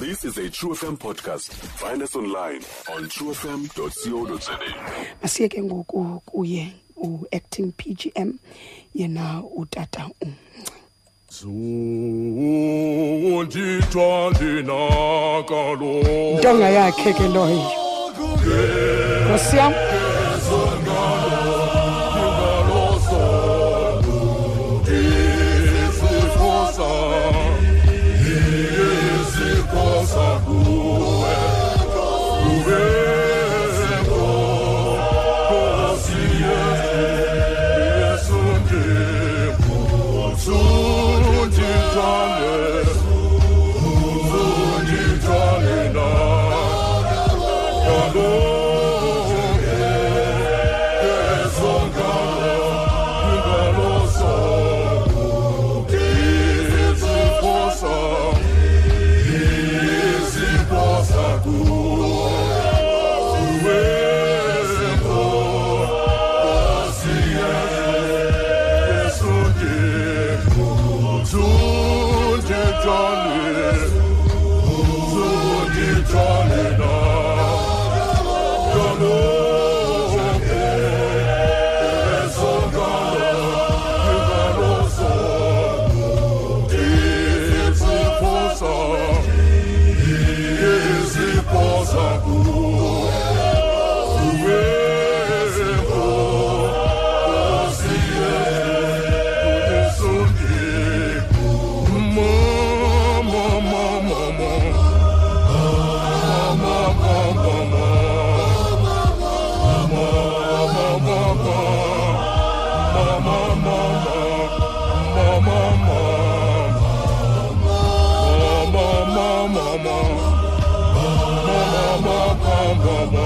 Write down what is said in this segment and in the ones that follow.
This is a True FM podcast. Find us online on truefm.co.za. asiye ke ngoku kuye u-acting pgm yena utata um zundithwandinakalo ntonga yakhe ke loyo nkosi yam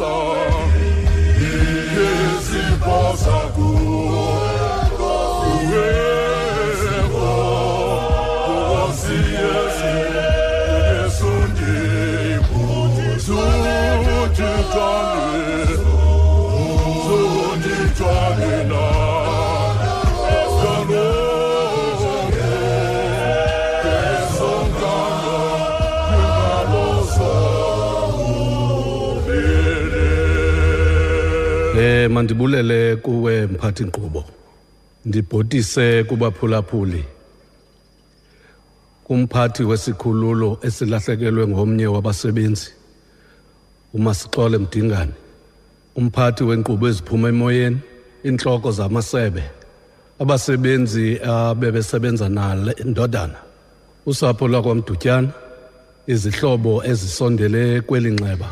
Eh mandibulele kuwe mphathi nkqubo. Ndibhotise kubaphulaphuli. Kumphathi wesikhululo esilahlekelwe ngomnye wabasebenzi. uMasixole Mdingane. Umphathi wenkqubo eziphuma emoyeni, inhloko zamasebe. Abasebenzi abebesebenza nale ndodana. Usapho lwakwamdutyana izihlobo ezisondele kweli nxeba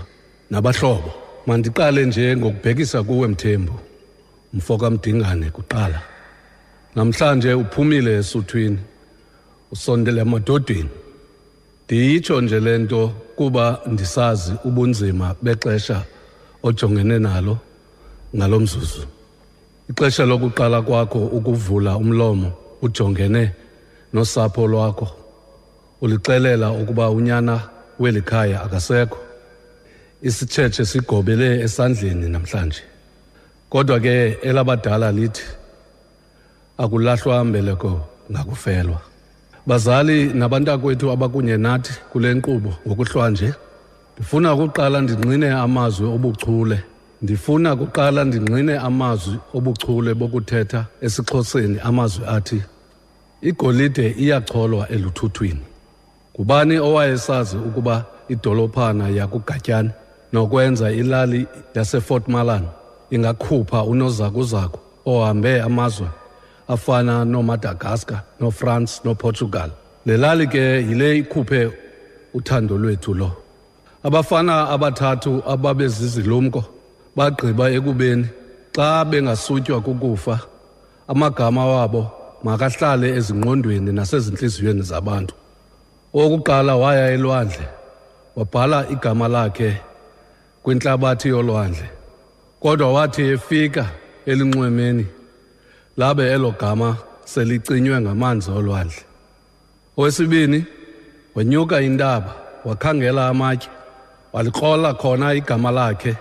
nabahlobo mandiqale nje ngokubhekisa kuwe mthembu. Mfo kamdingane kuqala. Namhlanje uphumile esuthwini. Usondele emadodeni. Ndiyitsho nje le nto kuba ndisazi ubunzima bexesha ojongene nalo ngalo mzuzu. Ixesha lokuqala kwakho ukuvula umlomo ujongene nosapho lwakho. Ulixelela ukuba unyana weli khaya akasekho. Isitshetshe sigobele esandleni namhlanje. Kodwa ke elabadala lithi akulahlwa mbeleko ngakufelwa. Bazali nabantakwethu abakunye nathi kule nkqubo ngokuhlwa nje ndifuna ukuqala ndinqine amazwi obuchule. Ndifuna kuqala ndingqine amazwi obuchule bokuthetha esixhoseni amazwi athi igolide iyacholwa eluthuthwini ngubani owayesazi ukuba idolophana yakugatyani nokwenza ilali yasefort malan ingakhupha unozakuzaku ohambe amazwe afana nomadagaskar nofrance noportugal. Le lali ke yile ikhuphe uthando lwethu lo. Abafana abathathu ababezizilumko bagqiba ekubeni xa bengasutywa kukufa amagama wabo makahlale ezingqondweni nasezintliziyweni zabantu. Owokuqala waya elwandle wabhala igama lakhe kwintlabathi yolwandle kodwa wathi efika elinxwemeni labe elo gama selicinywe ngamanzi olwandle. Owesibini wanyuka intaba wakhangela amatye walikrola khona igama lakhe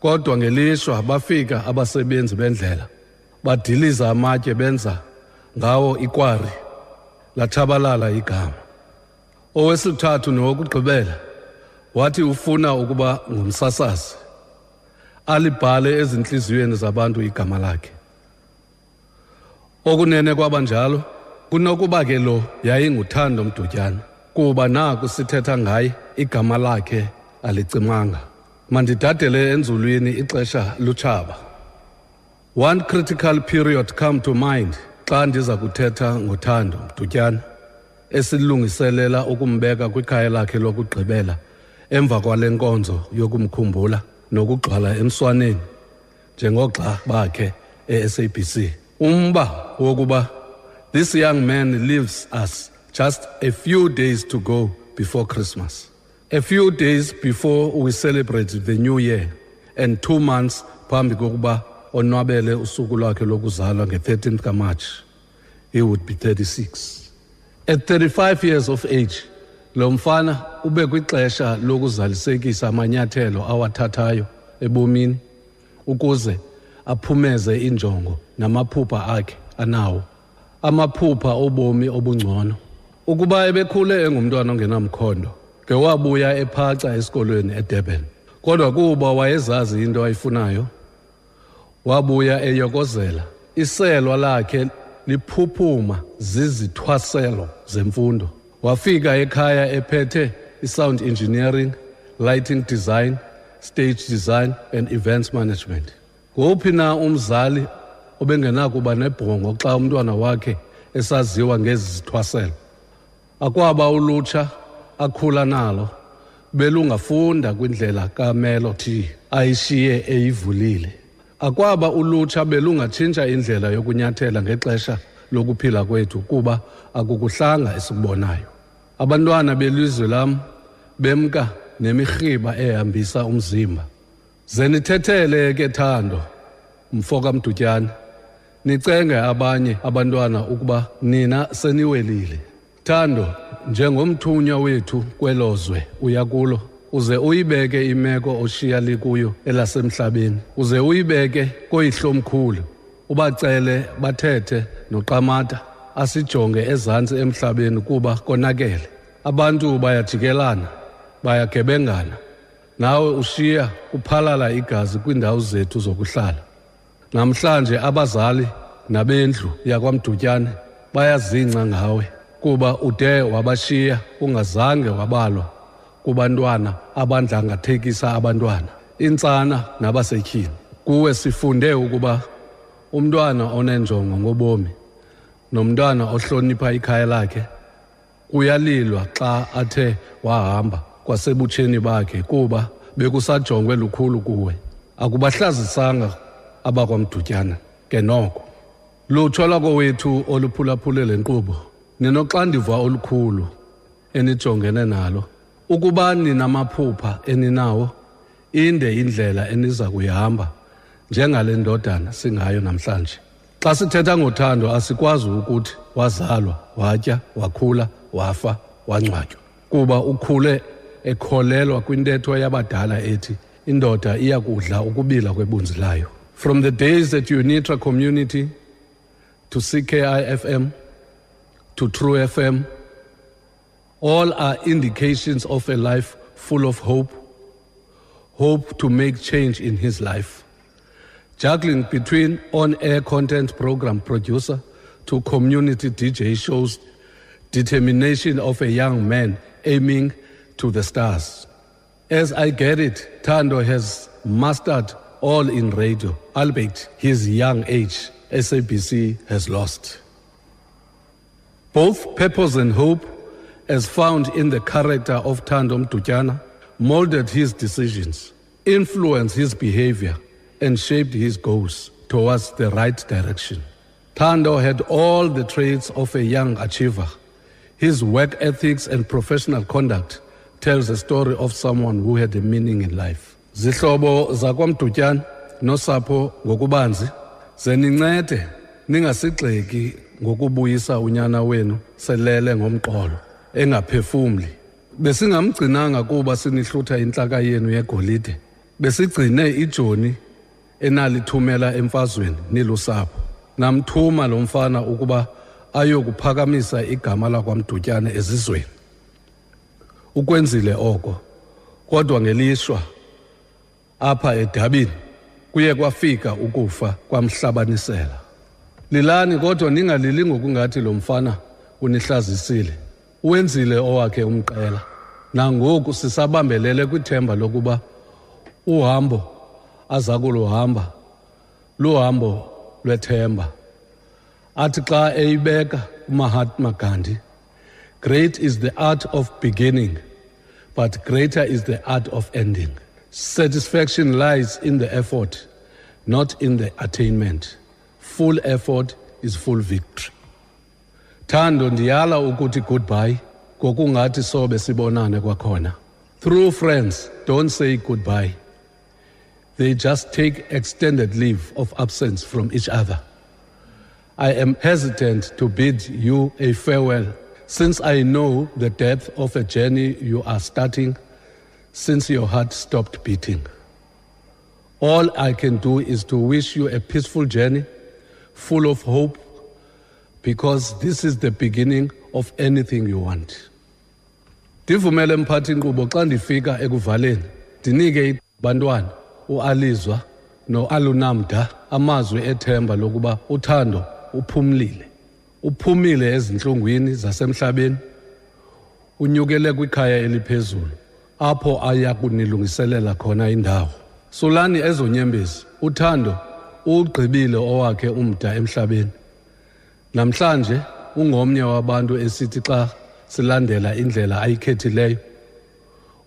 kodwa ngelishwa bafika abasebenzi bendlela badiliza amatye benza ngawo ikwari lathabalala igama. Owesithathu nowokugqibela wathi ufuna ukuba ngumsasazi alibhale ezintliziyweni zabantu igama lakhe. Okunene kwabanjalo kunokuba ke lo yayinguthando mdutyana kuba naku sithetha ngaye igama lakhe alicimanga. Mandidadele enzulwini ixesha lutshaba. One critical period come to mind xa ndiza kuthetha ngothando mdutyana esilungiselela ukumbeka kwikhaya lakhe lokugqibela emva kwale nkonzo yokumkhumbula nokugxwala emswaneni njengoxa bakhe e-sabc umba wokuba this young man leaves us just a few days to go before christmas. A few days before we celebrate the new year and two months phambi kokuba onwabele usuku lwakhe lokuzalwa nge-13th kamarch he would be 36 at 35 years of age lo mfana ube kwixesha lokuzalisekisa amanyathelo awathathayo ebomini ukuze aphumeze injongo namaphupha akhe anawo. Amaphupha obomi obungcono. Ukuba ebekhule engumntwana ongenamkhondo ngewabuya ephaca esikolweni edurban. Kodwa kuba wayezazi into ayifunayo wabuya eyokozela. Iselwa lakhe liphuphuma zizithwaselo zemfundo. Wafika ekhaya ephethe i-sound engineering lighting design stage design and events management. Ngowuphi na umzali obengenakuba nebhongo xa umntwana wakhe esaziwa ngezi zithwaselo akwaba ulutsha akhula nalo belungafunda kwindlela kamelo t ayishiye eyivulile. Akwaba ulutsha belungatshintsha indlela yokunyathela ngexesha lokuphila kwethu kuba akukuhlanga esikubonayo abantwana belizwe lam bemka nemirhiba ehambisa umzimba. Zenithethele ke thando mfo kamdutyana. Nicenge abanye abantwana ukuba nina seniwelile. Thando njengomthunywa wethu kwelozwe uya kulo uze uyibeke imeko oshiya likuyo elasemhlabeni. Uze uyibeke koyihlomkhulu ubacele bathethe noqamata. Asijonge ezantsi emhlabeni kuba konakele. Abantu bayajikelana bayagebengana. Nawe ushiya kuphalala igazi kwiindawo zethu zokuhlala. Namhlanje abazali nabendlu yakwamdutyane bayazingca ngawe kuba ude wabashiya ungazange wabalwa kubantwana abandlangathekisa abantwana. Intsana nabasetyhini. Kuwe sifunde ukuba umntwana onenjongo ngobomi. Nomntwana ohlonipha ikhaya lakhe kuyalilwa xa athe wahamba kwasebutsheni bakhe kuba bekusajongwe lukhulu kuwe. Akubahlazisanga abakwamdutyana ke noko. Lutsho lwakowethu oluphulaphule le nkqubo ninoxandiva olukhulu enijongene nalo ukuba ninamaphupha eninawo inde indlela eniza kuyihamba njengale ndodana singayo namhlanje. Xa sithetha ngothando asikwazi ukuthi wazalwa watya wakhula wafa wangcwatywa. Kuba ukhule ekholelwa kwintetho yabadala ethi indoda iyakudla ukubila kwebunzi layo. From the days at unitra community to ckifm to true fm all are indications of a life full of hope hope to make change in his life juggling between on-air content program producer to community dj shows determination of a young man aiming to the stars. As I get it, Tando has mastered all in radio, albeit his young age, SABC has lost. Both purpose and hope, as found in the character of Tando Mtutyana, molded his decisions, influenced his behavior, and shaped his goals towards the right direction. Tando had all the traits of a young achiever. His work ethics and professional conduct tells a story of someone who had a meaning in life. Zihlobo zakwamdutyana nosapho ngokubanzi zenincede ningasigxeki ngokubuyisa unyana wenu selele ngomqolo engaphefumli. Besingamgcinanga kuba sinihlutha intlaka yenu yegolide. Besigcine ijoni enalithumela emfazweni nilusapho. Namthuma lo mfana ukuba ayokuphakamisa igama lakwamdutyana ezizweni. ukwenzile oko kodwa ngelishwa apha edabini kuye kwafika ukufa kwamhlabanisela lilani kodwa ningalili ngokungathi lo mfana unihlazisile uwenzile owakhe umqela nangoku sisabambelele kwithemba lokuba uhambo aza kuluhamba luhambo lwethemba athi xa eyibeka umahatma gandhi Great is the art of beginning, but greater is the art of ending. Satisfaction lies in the effort, not in the attainment. Full effort is full victory. Thando ndiyala ukuthi goodbye kokungathi sobe sibonane kwakhona. Through friends don't say goodbye. They just take extended leave of absence from each other. I am hesitant to bid you a farewell since I know the depth of a journey you are starting since your heart stopped beating. All I can do is to wish you a peaceful journey, full of hope, because this is the beginning of anything you want. Ndivumele mphathi nkqubo xa ndifika ekuvaleni ndinike bantwana ualizwa noalunamda amazwi ethemba lokuba uthando uphumlile. Uphumile ezinhlungwini zasemhlabeni unyukele kwikhaya eliphezulu apho aya kunilungiselela khona indawo. Sulani ezonyembezi uthando ugqibile owakhe umda emhlabeni. Namhlanje ungomnye wabantu esithi xa silandela indlela ayikhethileyo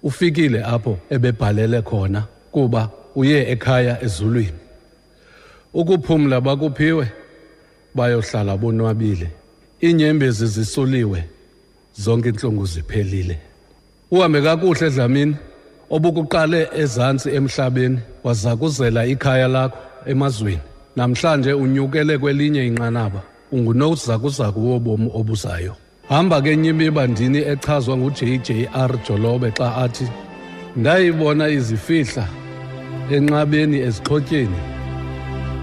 ufikile apho ebebhalele khona kuba uye ekhaya ezulwini. Ukuphumla bakuphiwe bayohlala bonwabile. Iinyembezi zisuliwe zonke inhlungu ziphelile. Uhambe kakuhle dlamini. Obukuqale ezantsi emhlabeni wazakuzela ikhaya lakho emazweni. Namhlanje unyukele kwelinye inqanaba. Ungunozakuzaku wobomi obuzayo. Hamba ke nyimiba ndini echazwa ngu-jjr jolobe xa athi ndayibona izifihla enqabeni ezixhotyeni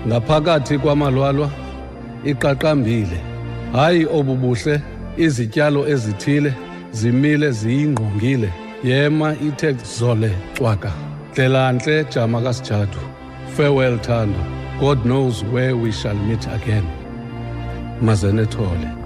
ngaphakathi kwamalwalwa iqaqambile. Hayi obubuhle izityalo ezithile zimile ziyingqongile. Yema ithe zole cwaka. Dlelantle jama kasijadu farewell thando. God knows where we shall meet again. Mazenethole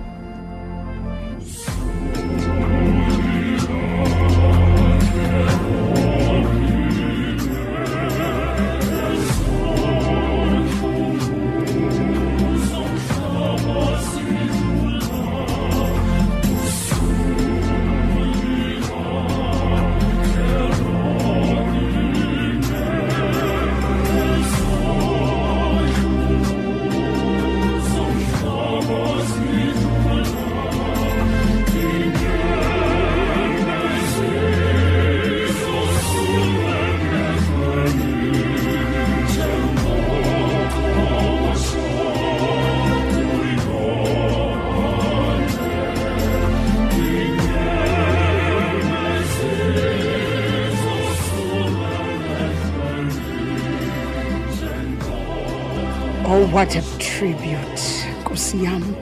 what a tribute. Nkosi yam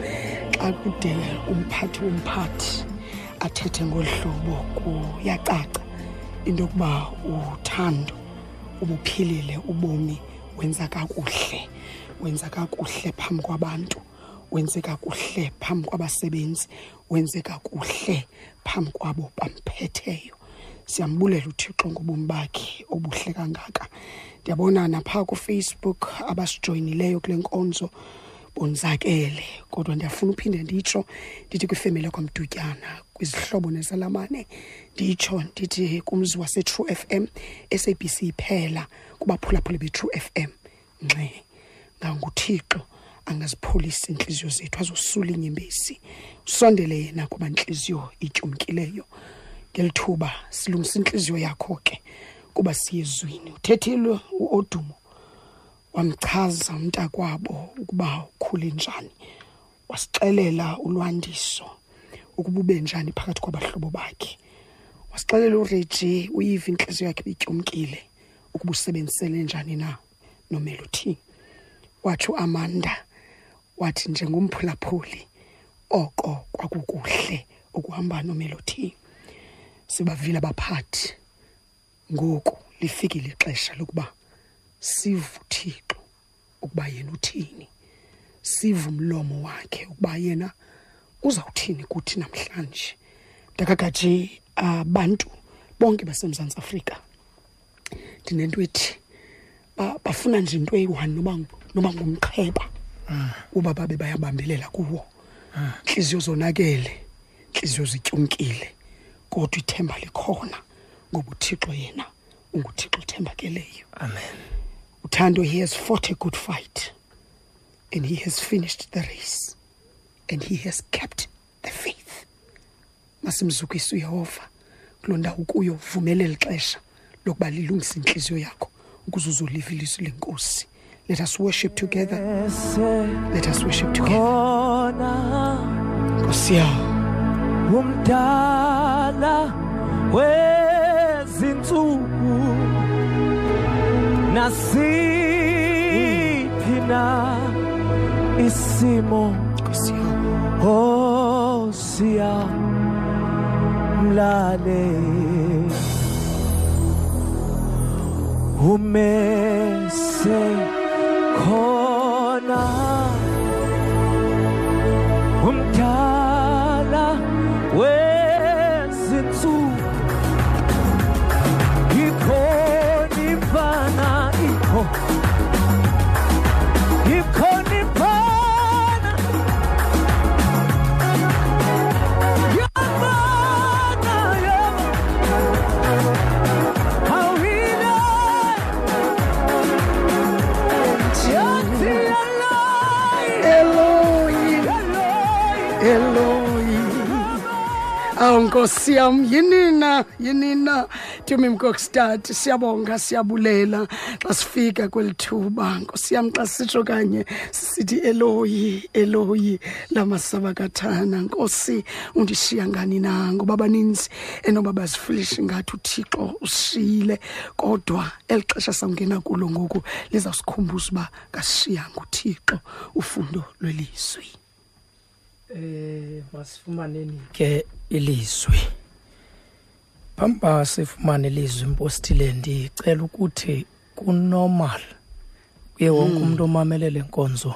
xa kude umphathi womphathi athethe ngolhlobo kuyacaca into yokuba uthando ubuphilile ubomi wenza kakuhle wenza kakuhle phambi kwabantu wenze kakuhle phambi kwabasebenzi wenze kakuhle phambi kwabo bamphetheyo siyambulela uthixo ngobomi bakhe obuhle kangaka ndiyabona naphaa kufacebook abasijoyinileyo kule nkonzo bonzakele. Kodwa ndiyafuna uphinde nditsho ndithi kwifemeli kwamdutyana kwizihlobo nezalamane nditsho ndithi kumzi wasetrue f m sabc iphela kubaphulaphuli betrue f m. Nxe nganguthixo angazipholisi intliziyo zethu azosula inyembezi usondele yena kuba ntliziyo ityumkileyo. Ngelithuba silungisa intliziyo yakho ke. Kuba siyezwini uthethile uodumo wamchaza umntakwabo ukuba ukhule njani wasixelela ulwandiso ukuba ube njani phakathi kwabahlobo bakhe. Wasixelela uReggie uyiva inhliziyo yakhe bityumkile ukuba usebenzisele njani na nomeluthini wathi uAmanda wathi njengomphulaphuli oko kwakukuhle ukuhamba nomeluthini sibavile abaphathi. Ngoku lifikile ixesha lokuba sivuthixo ukuba yena uthini. Sivu umlomo wakhe ukuba yena uzawuthini kuthi namhlanje. Ndakagaji abantu bonke basemzantsi afrika ndinento ethi bafuna nje into eyi-one noba noba ngumqheba uba babe bayabambelela kuwo. Ntliziyo zonakele ntliziyo zityumkile kodwa ithemba likhona ngoba uthixo yena unguthixo othembakeleyo amen. Uthando he has fought a good fight and he has finished the race and he has kept the faith. Masimzukise uyehova kuloo ndawo kuyo vumelela ixesha lokuba lilungise intliziyo yakho ukuze uzoliva ilizwi lenkosi. Let us worship together. Let us worship together. Khona nkosi yawo umdala wezinsuku nasiphi na isimo? Oh siya mlale. Umese khona nkosi yam yinina yinina tumi mkokstad siyabonga siyabulela. Xa sifika kweli thuba nkosi yam xa sitsho kanye sisithi eloyi eloyi lamasabakathana nkosi undishiya ngani na? Ngoba abaninzi enoba bazifilishi ngathi uthixo usishiyile kodwa eli xesha sawungena kulo ngoku lizawusikhumbuza uba kasishiyanga uthixo ufundo lwelizwi. Eh masifumaneni ke ilizwi. Phambi sifumane ilizwi impostile ndicela ukuthi kunormal kuye wonke umuntu omamelele inkonzo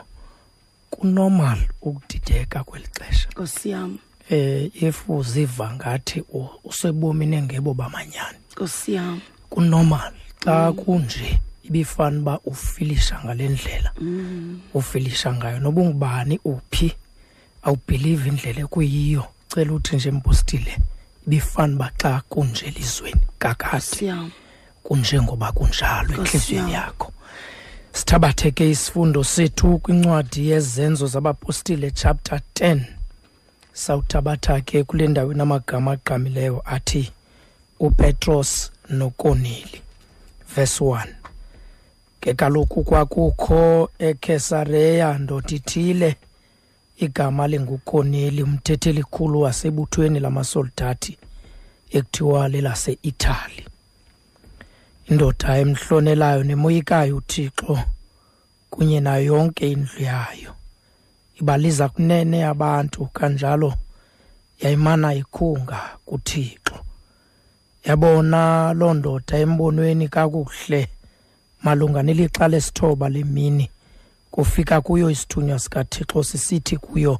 kunormal ukudideka kweli xesha. nkosi yam. Eh if uziva ngathi u- usebomini engebo bamanyani. Nkosi yam. Kunormal. Xa kunje ibifana ba ufilisha ngalendlela ufilisha ngayo. Noba ungubani uphi? Awubelieve indlela ekuyiyo. Cela uthi nje impostile ibifana ba xa kunje elizweni kakade. Siyam. Kunje ngoba kunjalo Nkosi enhliziyweni yam. yakho. Sithabathe ke isifundo sethu kwincwadi yezenzo zabapostile chapter 10 sawuthabatha ke kule ndawo inamagama agqamileyo athi upetros nokonili. Verse 1 ke kaloku kwakukho ekesareya ndoda ithile igama lingukoneli umthetheli khulu wasebuthweni lamasoldathi ekuthiwa lelase-ithali indoda emhlonelayo nemoyikayo uthixo kunye nayo yonke indlu yayo. Ibaliza kunene abantu kanjalo yayimana ikhunga kuthixo. Yabona loo ndoda embonweni kakuhle malunga nelixa lesithoba lemini. Kufika kuyo isithunywa sikathixo sisithi kuyo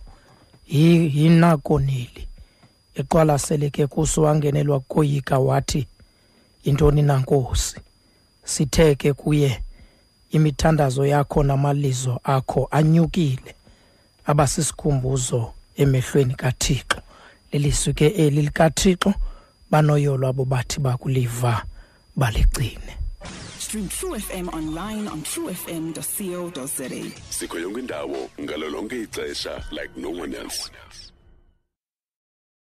"Yi- yinakoneli eqwalaseleke kuso wangenelwa koyika wathi yintoni na nkosi? Sithe ke kuye. Imithandazo yakho namalizo akho anyukile. Abasisikhumbuzo emehlweni kathixo. Lilizwi ke eli likathixo banoyolo abo bathi bakuliva baligcine. Stream True FM online on truefm.co.za. sikho yonke indawo ngalo lonke ixesha like no one else